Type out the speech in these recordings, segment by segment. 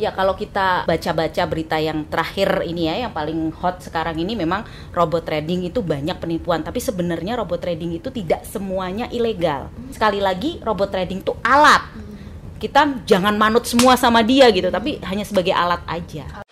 Ya kalau kita baca-baca berita yang terakhir ini ya, yang paling hot sekarang ini memang robot trading itu banyak penipuan. Tapi sebenarnya robot trading itu tidak semuanya ilegal. Sekali lagi robot trading itu alat. Kita jangan manut semua sama dia gitu, tapi hanya sebagai alat aja.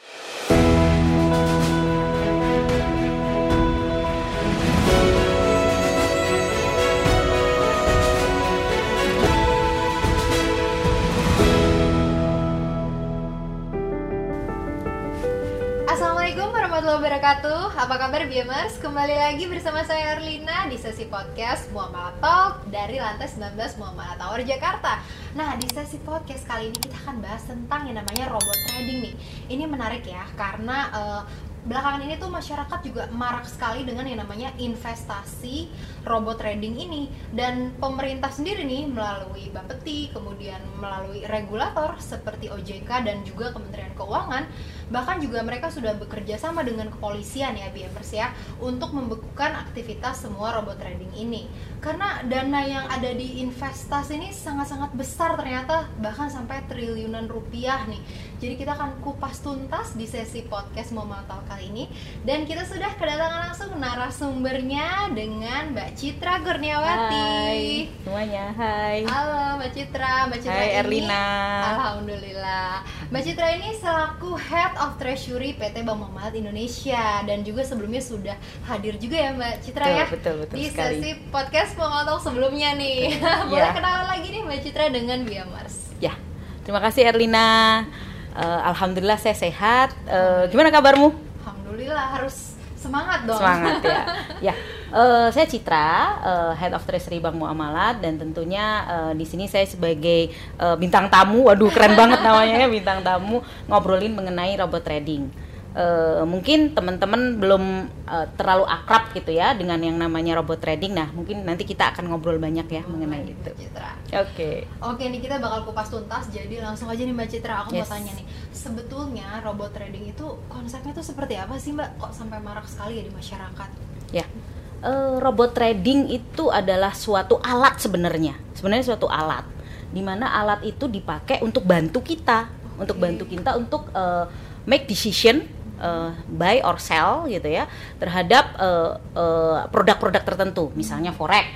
Wabarakatuh. Apa kabar Biamers? Kembali lagi bersama saya Erlina di sesi podcast Muamalah Talk dari lantai 19 Muamalah Tower Jakarta. Nah di sesi podcast kali ini kita akan bahas tentang yang namanya robot trading nih. Ini menarik ya karena uh, belakangan ini tuh masyarakat juga marak sekali dengan yang namanya investasi robot trading ini. Dan pemerintah sendiri nih melalui Bapeti kemudian melalui regulator seperti OJK dan juga Kementerian Keuangan bahkan juga mereka sudah bekerja sama dengan kepolisian ya BMers ya untuk membekukan aktivitas semua robot trading ini karena dana yang ada di investasi ini sangat-sangat besar ternyata bahkan sampai triliunan rupiah nih jadi kita akan kupas tuntas di sesi podcast Momatal kali ini dan kita sudah kedatangan langsung narasumbernya dengan Mbak Citra Kurniawati Hai semuanya, hai. Halo Mbak Citra, Mbak Citra Hai, ini Erlina. Alhamdulillah. Mbak Citra ini selaku Head of Treasury PT Bank Muamalat Indonesia dan juga sebelumnya sudah hadir juga ya Mbak Citra Betul, ya betul, betul di sekali. sesi podcast Muamalat sebelumnya nih. Boleh Ya. kenalan lagi nih Mbak Citra dengan Biamars. Ya, terima kasih Erlina. Eh, Alhamdulillah saya sehat. Eh, gimana kabarmu? Alhamdulillah harus semangat dong. Semangat ya. ya, eh, saya Citra, eh, Head of Treasury Bank Muamalat dan tentunya eh, di sini saya sebagai eh, bintang tamu. Waduh, keren banget namanya ya bintang tamu ngobrolin mengenai robot trading. Eh, mungkin teman-teman belum eh, terlalu akrab gitu ya dengan yang namanya robot trading. Nah, mungkin nanti kita akan ngobrol banyak ya mengenai Mbak itu. Citra. Oke. Oke nih kita bakal kupas tuntas jadi langsung aja nih Mbak Citra aku Yes. mau tanya nih sebetulnya robot trading itu konsepnya tuh seperti apa sih Mbak kok sampai marak sekali ya di masyarakat? Ya, eh, robot trading itu adalah suatu alat sebenarnya. Sebenarnya suatu alat, di mana alat itu dipakai untuk bantu kita, untuk Oke. bantu kita untuk eh, make decision eh, buy or sell gitu ya terhadap eh, eh, produk-produk tertentu, misalnya forex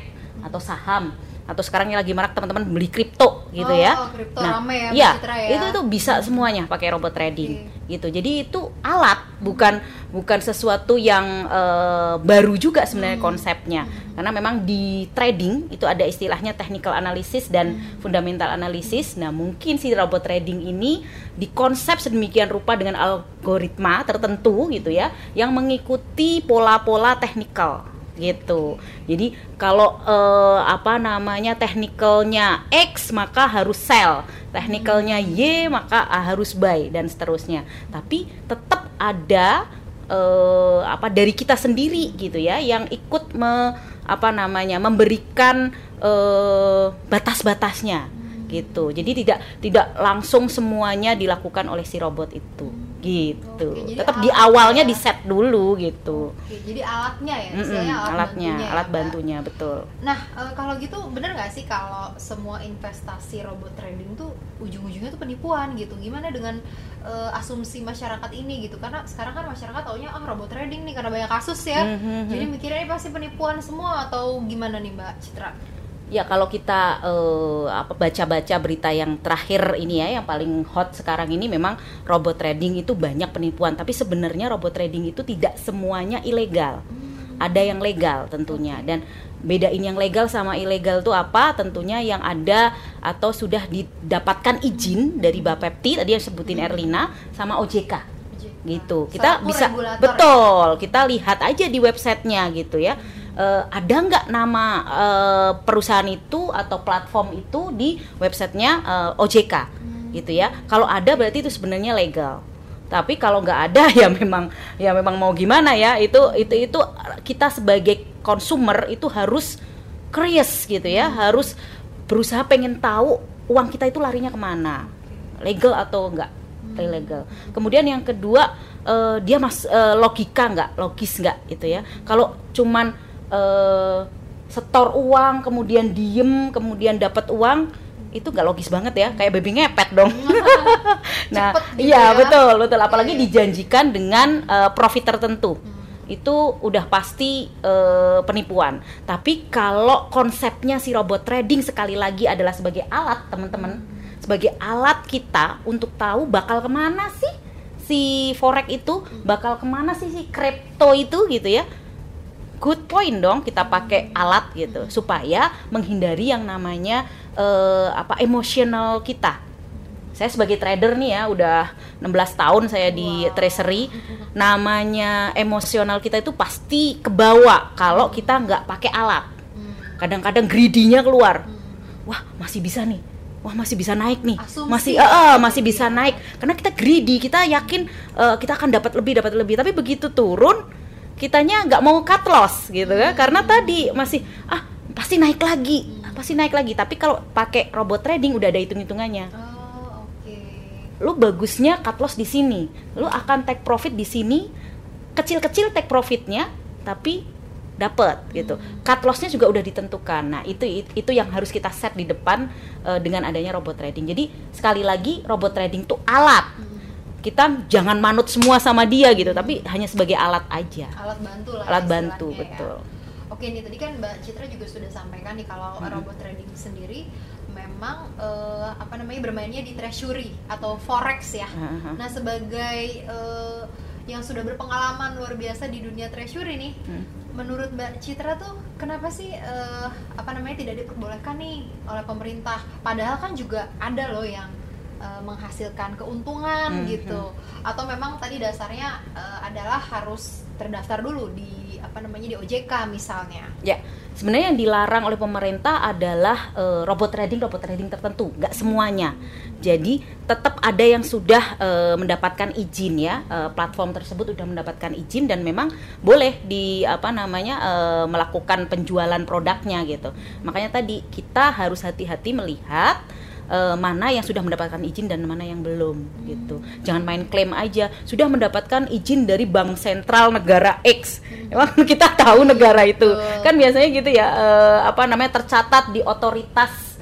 atau saham atau sekarang ini lagi marak teman-teman beli kripto gitu Oh, ya. kripto Nah, rame ya, Citra ya. itu tuh bisa semuanya pakai robot trading Oke. Gitu. Jadi itu alat, bukan bukan sesuatu yang eh, baru juga sebenarnya Hmm. konsepnya. Karena memang di trading itu ada istilahnya technical analysis dan Hmm. fundamental analysis. Nah, mungkin si robot trading ini dikonsep sedemikian rupa dengan algoritma tertentu gitu ya yang mengikuti pola-pola teknikal gitu. Jadi kalau eh, apa namanya teknikalnya X maka harus sell, teknikalnya Y maka ah, harus buy dan seterusnya. Tapi tetap ada eh, apa dari kita sendiri gitu ya yang ikut me, apa namanya memberikan eh, batas-batasnya gitu. Jadi tidak tidak langsung semuanya dilakukan oleh si robot itu gitu. Oke, Tetap di awalnya ya. di set dulu gitu. Oke, jadi alatnya ya, Mm-mm, istilahnya alat alatnya, bantunya ya, alat Mbak? bantunya betul. Nah, eh, kalau gitu bener nggak sih kalau semua investasi robot trading tuh ujung-ujungnya tuh penipuan gitu? Gimana dengan eh, asumsi masyarakat ini gitu? Karena sekarang kan masyarakat taunya ah robot trading nih karena banyak kasus ya. Mhm. Jadi mikirnya ini pasti penipuan semua atau gimana nih Mbak Citra? Ya kalau kita eh, apa baca-baca berita yang terakhir ini ya, yang paling hot sekarang ini memang robot trading itu banyak penipuan. Tapi sebenarnya robot trading itu tidak semuanya ilegal. Ada yang legal tentunya dan bedain yang legal sama ilegal itu apa? Tentunya yang ada atau sudah didapatkan izin dari Bapepti tadi yang sebutin Erlina sama OJK gitu kita Selaku bisa regulator ya? betul kita lihat aja di websitenya gitu ya Eh, ada nggak nama eh, perusahaan itu atau platform itu di websitenya eh, OJK gitu ya. Kalau ada berarti itu sebenarnya legal. Tapi kalau nggak ada ya memang ya memang mau gimana ya? Itu itu itu kita sebagai consumer itu harus curious gitu ya. Harus berusaha pengen tahu uang kita itu larinya ke mana. Legal atau enggak ilegal kemudian yang kedua eh, dia mas eh, logika nggak? Logis nggak? Gitu ya. Kalau cuman eh, setor uang kemudian diem kemudian dapat uang itu nggak logis banget ya. Kayak baby ngepet dong. Nah Cepet gitu iya ya. betul betul. Apalagi Iya, iya. dijanjikan dengan eh, profit tertentu. Itu udah pasti eh, penipuan. Tapi kalau konsepnya si robot trading sekali lagi adalah sebagai alat teman-teman sebagai alat kita untuk tahu bakal ke mana sih si forex itu bakal ke mana sih si crypto itu gitu ya good point dong kita pakai alat gitu supaya menghindari yang namanya eh, apa emosional kita. Saya sebagai trader nih ya udah 16 tahun saya di Wow. treasury. Namanya emosional kita itu pasti kebawa kalau kita nggak pakai alat. Hmm. Kadang-kadang greedy-nya keluar. Hmm. Wah, masih bisa nih. Wah, masih bisa naik nih. Asumsi masih eh, eh, masih bisa naik. Karena kita greedy, kita yakin eh, kita akan dapat lebih, dapat lebih. Tapi begitu turun, kitanya nggak mau cut loss gitu kan. Karena tadi masih ah pasti naik lagi, ah, pasti naik lagi. Tapi kalau pakai robot trading udah ada hitung-hitungannya. Oh, oke. Lu bagusnya cut loss di sini. Lu akan take profit di sini. Kecil-kecil take profitnya, tapi dapat gitu. Cut lossnya juga udah ditentukan. Nah, itu itu yang harus kita set di depan eh, dengan adanya robot trading. Jadi sekali lagi robot trading tuh alat. Hmm. Kita jangan manut semua sama dia gitu, tapi hanya sebagai alat aja. Alat bantu lah. Alat bantu, ya. betul. Oke nih tadi kan Mbak Citra juga sudah sampaikan nih kalau Hmm. robot trading sendiri memang eh, apa namanya bermainnya di treasury atau forex ya. Aha. Nah sebagai eh, yang sudah berpengalaman luar biasa di dunia treasury nih, Hmm. menurut Mbak Citra tuh kenapa sih eh, apa namanya tidak diperbolehkan nih oleh pemerintah? Padahal kan juga ada loh yang eh, menghasilkan keuntungan Mhm. gitu. Atau memang tadi dasarnya eh, adalah harus terdaftar dulu di apa namanya di OJK misalnya. Ya, sebenarnya yang dilarang oleh pemerintah adalah eh, robot trading, robot trading tertentu, nggak semuanya. Jadi tetap ada yang sudah eh, mendapatkan izin ya, eh, platform tersebut sudah mendapatkan izin dan memang boleh di apa namanya eh, melakukan penjualan produknya gitu. Makanya tadi kita harus hati-hati melihat eh, mana yang sudah mendapatkan izin dan mana yang belum gitu. Jangan main klaim aja sudah mendapatkan izin dari bank sentral negara X. Emang kita tahu negara itu. Betul. Kan biasanya gitu ya eh, apa namanya tercatat di otoritas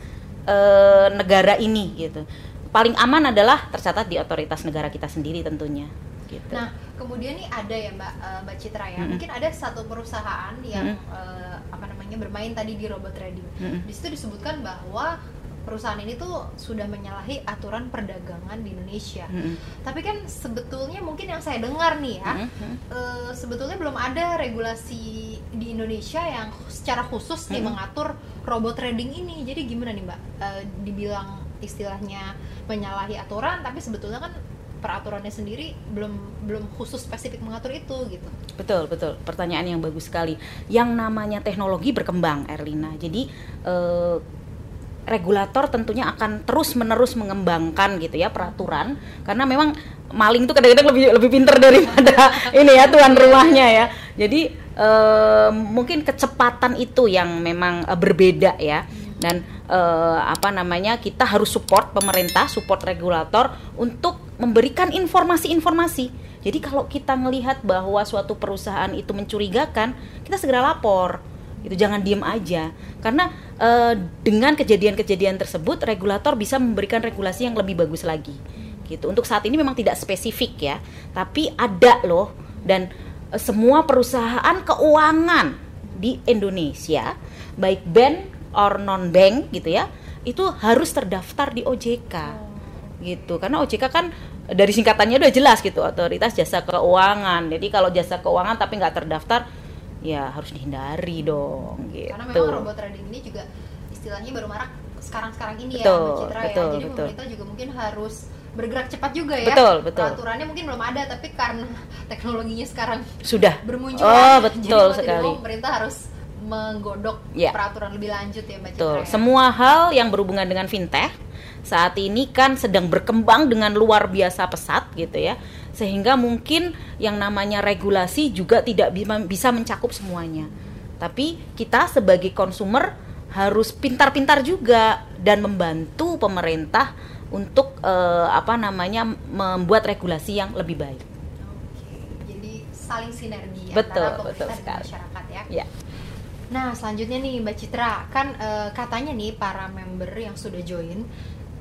eh, negara ini gitu. Paling aman adalah tercatat di otoritas negara kita sendiri tentunya gitu. Nah, kemudian nih ada ya Mbak eh, Mbak Citra ya. Mm-mm. Mungkin ada satu perusahaan yang Mm-mm. eh, apa namanya bermain tadi di robot trading. Mm-mm. Di situ disebutkan bahwa perusahaan ini tuh sudah menyalahi aturan perdagangan di Indonesia. Mm-mm. Tapi kan sebetulnya mungkin yang saya dengar nih ya, Mm-mm. eh, sebetulnya belum ada regulasi di Indonesia yang secara khusus nih Mm-mm. mengatur robot trading ini. Jadi gimana nih Mbak? Eh, dibilang istilahnya menyalahi aturan, tapi sebetulnya kan peraturannya sendiri belum belum khusus spesifik mengatur itu gitu. Betul, betul. Pertanyaan yang bagus sekali. Yang namanya teknologi berkembang, Erlina. Jadi eh, regulator tentunya akan terus-menerus mengembangkan gitu ya peraturan karena memang maling tuh kadang-kadang lebih lebih pinter daripada ini ya tuan rumahnya ya. Jadi eh, mungkin kecepatan itu yang memang eh, berbeda ya. Dan eh, apa namanya kita harus support pemerintah, support regulator untuk memberikan informasi-informasi. Jadi kalau kita melihat bahwa suatu perusahaan itu mencurigakan, kita segera lapor. Itu jangan diem aja. Karena eh, dengan kejadian-kejadian tersebut regulator bisa memberikan regulasi yang lebih bagus lagi. Gitu. Untuk saat ini memang tidak spesifik ya, tapi ada loh dan eh, semua perusahaan keuangan di Indonesia, baik bank or non bank gitu ya, itu harus terdaftar di OJK gitu karena OJK kan dari singkatannya udah jelas gitu otoritas jasa keuangan jadi kalau jasa keuangan tapi nggak terdaftar ya harus dihindari dong gitu Karena memang robot trading ini juga istilahnya baru marak sekarang-sekarang ini ya Betul, Mbak Citra betul, ya. Jadi betul. pemerintah juga mungkin harus bergerak cepat juga ya. Betul, betul. Peraturannya mungkin belum ada tapi karena teknologinya sekarang sudah bermunculan. oh jadi betul tidak sekali mau pemerintah harus menggodok Ya. peraturan lebih lanjut ya Mbak Citra. betul ya. semua hal yang berhubungan dengan fintech saat ini kan sedang berkembang dengan luar biasa pesat gitu ya sehingga mungkin yang namanya regulasi juga tidak bi- bisa mencakup semuanya tapi kita sebagai konsumer harus pintar-pintar juga dan membantu pemerintah untuk eh, apa namanya membuat regulasi yang lebih baik Oke, Jadi saling sinergi Betul, antara betul pemerintah dan sekali. masyarakat ya. ya Nah, selanjutnya nih Mbak Citra, kan eh, katanya nih para member yang sudah join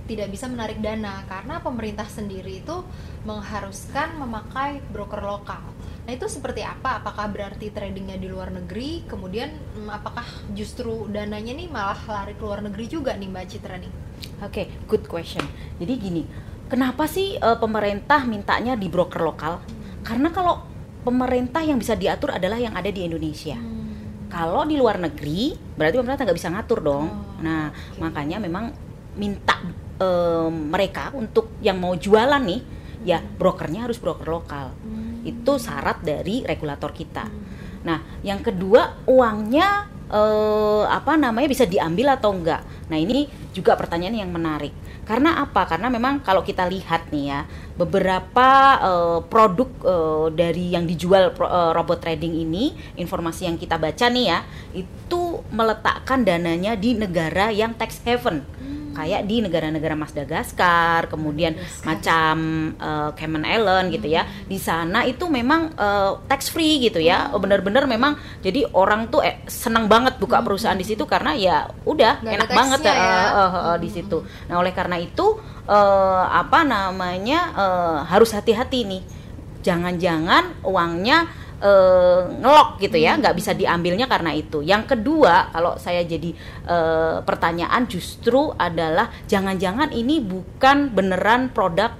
tidak bisa menarik dana karena pemerintah sendiri itu mengharuskan memakai broker lokal. Nah, itu seperti apa? Apakah berarti tradingnya di luar negeri? Kemudian mm, apakah justru dananya nih malah lari ke luar negeri juga nih Mbak Citra nih? Oke, good question. Jadi gini, kenapa sih eh, pemerintah mintanya di broker lokal? Karena kalau pemerintah yang bisa diatur adalah yang ada di Indonesia. Hmm. Kalau di luar negeri, berarti pemerintah nggak bisa ngatur dong. Oh, nah, oke. makanya memang minta eh, mereka untuk yang mau jualan nih, ya brokernya harus broker lokal. Hmm. Itu syarat dari regulator kita. Nah, yang kedua uangnya eh, apa namanya bisa diambil atau enggak? Nah, ini juga pertanyaan yang menarik. Karena apa? Karena memang kalau kita lihat nih ya, beberapa eh, produk eh, dari yang dijual pro- eh, robot trading ini, informasi yang kita baca nih ya, itu meletakkan dananya di negara yang tax haven. Kayak di negara-negara Madagaskar, kemudian Madagaskar. macam eh, Cayman Island gitu ya. Di sana itu memang tax free gitu ya. Bener-bener memang jadi orang tuh eh, senang banget buka perusahaan di situ karena ya udah Nggak ada enak banget ya, ya. eh, eh, eh, di situ. Nah, oleh karena itu eh, apa namanya eh, harus hati-hati nih. Jangan-jangan uangnya eh, ngelok gitu ya, nggak bisa diambilnya karena itu. Yang kedua, kalau saya jadi eh, pertanyaan justru adalah jangan-jangan ini bukan beneran produk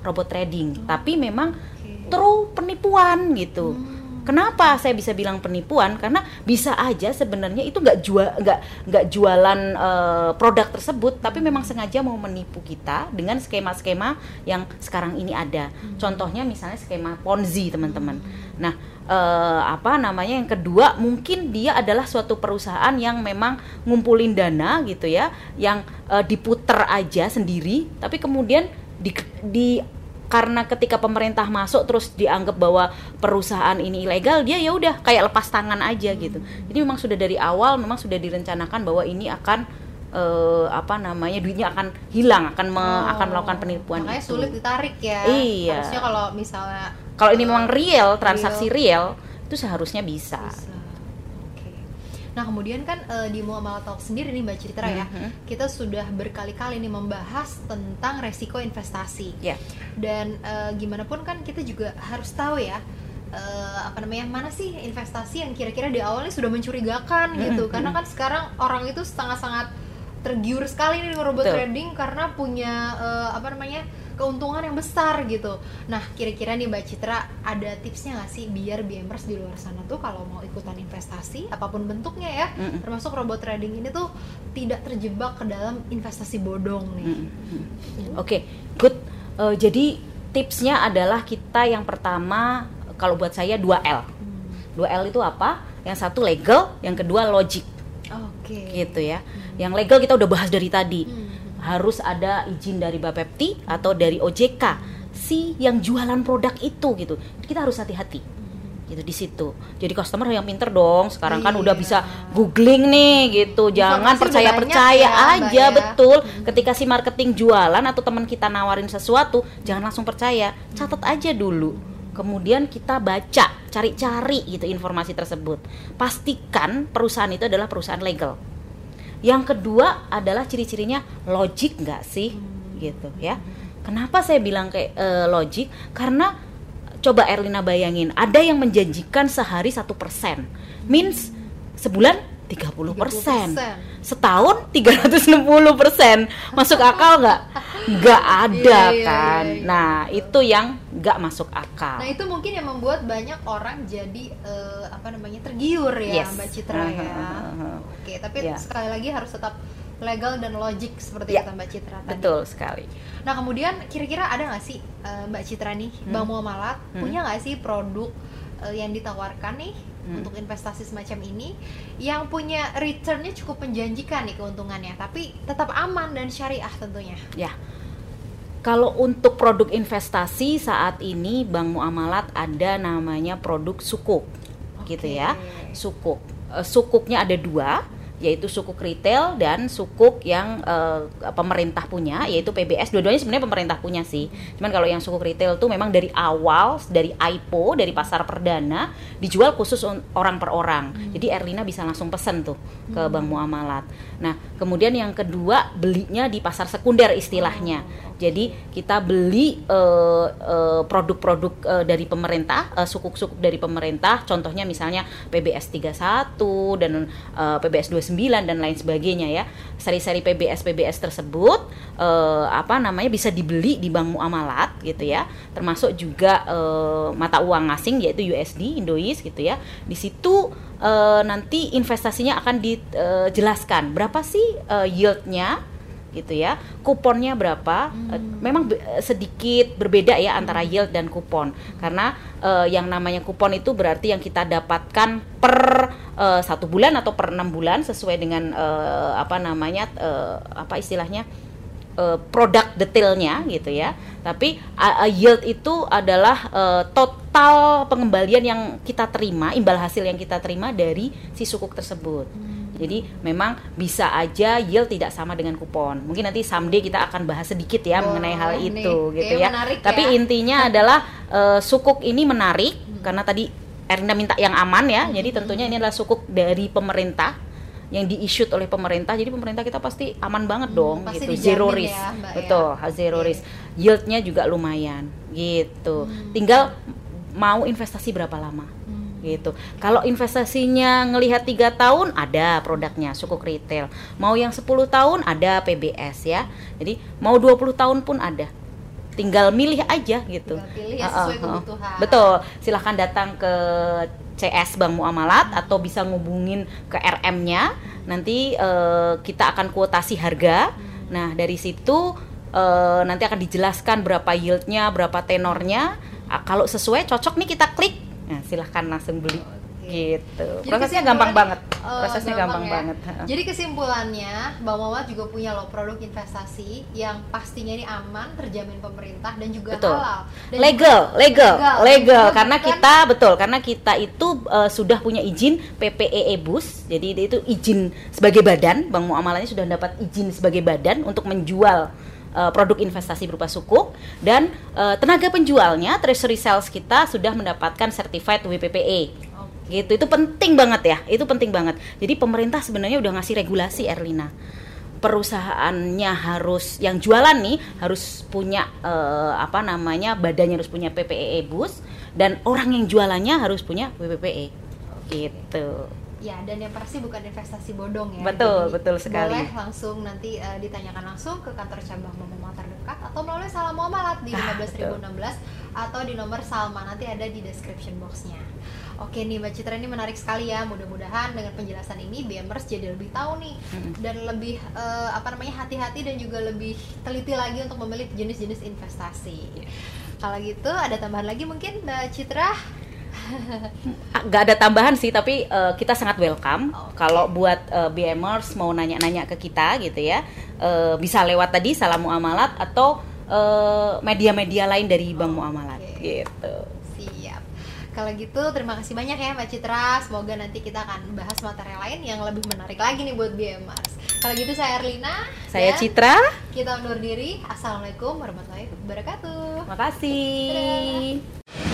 robot trading, tapi memang true penipuan gitu. Kenapa saya bisa bilang penipuan? Karena bisa aja sebenarnya itu nggak jual nggak nggak jualan eh, produk tersebut, tapi memang sengaja mau menipu kita dengan skema-skema yang sekarang ini ada. Contohnya misalnya skema Ponzi teman-teman. Nah eh, apa namanya yang kedua mungkin dia adalah suatu perusahaan yang memang ngumpulin dana gitu ya, yang eh, diputer aja sendiri, tapi kemudian di, di karena ketika pemerintah masuk terus dianggap bahwa perusahaan ini ilegal dia ya udah kayak lepas tangan aja gitu jadi memang sudah dari awal memang sudah direncanakan bahwa ini akan eh, apa namanya duitnya akan hilang akan me- akan melakukan penipuan Oh, Makanya itu sulit ditarik ya. Iya. Harusnya kalau misalnya kalau ini memang real transaksi real itu seharusnya bisa, bisa. Nah kemudian kan eh, di Muamalah Talk sendiri nih Mbak Citra ya, Mhm. kita sudah berkali-kali nih membahas tentang resiko investasi. ya Dan eh, gimana pun kan kita juga harus tahu ya. eh, apa namanya mana sih investasi yang kira-kira di awalnya sudah mencurigakan gitu Mhm, karena kan sekarang orang itu sangat-sangat tergiur sekali nih dengan robot Betul. trading karena punya eh, apa namanya keuntungan yang besar gitu. Nah, kira-kira nih Mbak Citra ada tipsnya nggak sih biar BMers di luar sana tuh kalau mau ikutan investasi apa pun bentuknya ya, Mm-mm. termasuk robot trading ini tuh tidak terjebak ke dalam investasi bodong nih. Mm-mm. Oke, good. Eh, jadi tipsnya adalah kita yang pertama kalau buat saya 2L. 2L itu apa? Yang satu legal, yang kedua logic Oke. gitu ya. Yang legal kita udah bahas dari tadi. Hmm. Harus ada izin dari Bapepti atau dari OJK si yang jualan produk itu gitu. Kita harus hati-hati. Gitu di situ. Jadi customer yang pinter dong. Sekarang kan udah Iya. bisa googling nih gitu. Jangan udah percaya-percaya ya, aja ya. betul. Ketika si marketing jualan atau teman kita nawarin sesuatu, jangan langsung percaya. Catat aja dulu. Kemudian kita baca, cari-cari gitu informasi tersebut. Pastikan perusahaan itu adalah perusahaan legal. Yang kedua adalah ciri-cirinya logik nggak sih, gitu ya. Kenapa saya bilang kayak eh, logik? Karena coba Erlina bayangin, ada yang menjanjikan sehari satu persen, means sebulan 30 persen, 30%. setahun 360 persen, masuk akal nggak? Nggak ada Iya, iya, kan. iya, iya. Nah itu yang nggak masuk akal. Nah itu mungkin yang membuat banyak orang jadi eh, apa namanya tergiur ya Yes. Mbak Citra ya. Uh-huh. Oke, tapi Ya. sekali lagi harus tetap legal dan logik seperti Ya, kata Mbak Citra tadi. Betul sekali. Nah kemudian kira-kira ada nggak sih eh, Mbak Citra nih, Hmm. Bang Muamalat Hmm. punya nggak sih produk eh, yang ditawarkan nih Hmm. untuk investasi semacam ini yang punya returnnya cukup menjanjikan nih keuntungannya, tapi tetap aman dan syariah tentunya. Ya. Kalau untuk produk investasi saat ini Bank Muamalat ada namanya produk sukuk. Gitu ya. Sukuk. Eh, Sukuknya ada dua. Yaitu sukuk retail dan sukuk yang uh, pemerintah punya yaitu PBS dua-duanya sebenarnya pemerintah punya sih. Cuman kalau yang sukuk retail tuh memang dari awal dari IPO dari pasar perdana dijual khusus orang per orang. Hmm. jadi Erlina bisa langsung pesen tuh ke hmm. bank muamalat. Nah kemudian yang kedua belinya di pasar sekunder istilahnya. Oh, jadi kita beli uh, uh, produk-produk uh, dari pemerintah sukuk-sukuk dari pemerintah contohnya misalnya PBS 31 dan uh, PBS 29 dan lain sebagainya ya. Seri-seri PBS PBS tersebut eh, apa namanya bisa dibeli di bank muamalat gitu ya. Termasuk juga eh, mata uang asing yaitu USD, Indois gitu ya. Di situ eh, nanti investasinya akan dijelaskan berapa sih eh, yieldnya gitu ya. Kuponnya berapa? Hmm. memang sedikit berbeda ya antara hmm. yield dan kupon. Karena uh, yang namanya kupon itu berarti yang kita dapatkan per uh, satu bulan atau per enam bulan sesuai dengan uh, apa namanya uh, apa istilahnya uh, produk detailnya gitu ya. Tapi uh, yield itu adalah uh, total pengembalian yang kita terima imbal hasil yang kita terima dari si sukuk tersebut. Hmm jadi memang bisa aja yield tidak sama dengan kupon. Mungkin nanti someday kita akan bahas sedikit ya oh, mengenai hal ini. itu gitu ya. Tapi ya. intinya adalah uh, sukuk ini menarik hmm. karena tadi Erina minta yang aman ya. Hmm. Jadi tentunya ini adalah sukuk dari pemerintah yang diissued oleh pemerintah. Jadi pemerintah kita pasti aman banget hmm, dong pasti gitu. Zero risk. Ya, Mbak, Betul, ya. zero okay. risk. Yieldnya juga lumayan gitu. Hmm. Tinggal mau investasi berapa lama. Hmm gitu. Kalau investasinya ngelihat tiga tahun ada produknya sukuk retail. Mau yang 10 tahun ada PBS ya. Jadi mau 20 tahun pun ada. Tinggal milih aja gitu. Tinggal pilih ya sesuai uh, uh, kebutuhan. Betul. Silahkan datang ke CS Bank Muamalat atau bisa ngubungin ke RM-nya. Nanti uh, kita akan kuotasi harga. Nah, dari situ uh, nanti akan dijelaskan berapa yieldnya, berapa tenornya. Uh, kalau sesuai cocok nih kita klik Nah, silahkan langsung beli gitu. Jadi Prosesnya gampang banget. Uh, Prosesnya gampang, gampang ya. banget. Jadi kesimpulannya, Bang Muhammad juga punya loh produk investasi yang pastinya ini aman, terjamin pemerintah dan juga betul. halal. Dan legal, juga, legal, legal, legal. Karena bukan, kita betul, karena kita itu uh, sudah punya izin PPEE Bus. Jadi itu izin sebagai badan, Bang Muamalahnya sudah dapat izin sebagai badan untuk menjual uh, produk investasi berupa sukuk dan uh, tenaga penjualnya treasury sales kita sudah mendapatkan certified WPPE. Gitu. Itu penting banget ya. Itu penting banget. Jadi pemerintah sebenarnya udah ngasih regulasi Erlina. Perusahaannya harus yang jualan nih harus punya uh, apa namanya badannya harus punya PPE bus dan orang yang jualannya harus punya WPPE. Gitu ya dan yang pasti bukan investasi bodong ya betul Jadi, betul sekali boleh langsung nanti uh, ditanyakan langsung ke kantor cabang Momo terdekat atau melalui salam muamalat di 15016 ah, atau di nomor Salma nanti ada di description boxnya Oke nih Mbak Citra ini menarik sekali ya. Mudah-mudahan dengan penjelasan ini BMers jadi lebih tahu nih dan lebih uh, apa namanya hati-hati dan juga lebih teliti lagi untuk memilih jenis-jenis investasi. Kalau gitu ada tambahan lagi mungkin Mbak Citra? nggak ada tambahan sih tapi uh, kita sangat welcome. Okay. kalau buat uh, eh, BMers mau nanya-nanya ke kita gitu ya uh, bisa lewat tadi salam muamalat atau media-media uh, lain dari Bank Muamalat okay. gitu. Siap. Kalau gitu terima kasih banyak ya Mbak Citra. Semoga nanti kita akan bahas materi lain yang lebih menarik lagi nih buat BMers kalau gitu saya Erlina saya Citra. kita undur diri. Assalamualaikum warahmatullahi wabarakatuh. Makasih Dadah.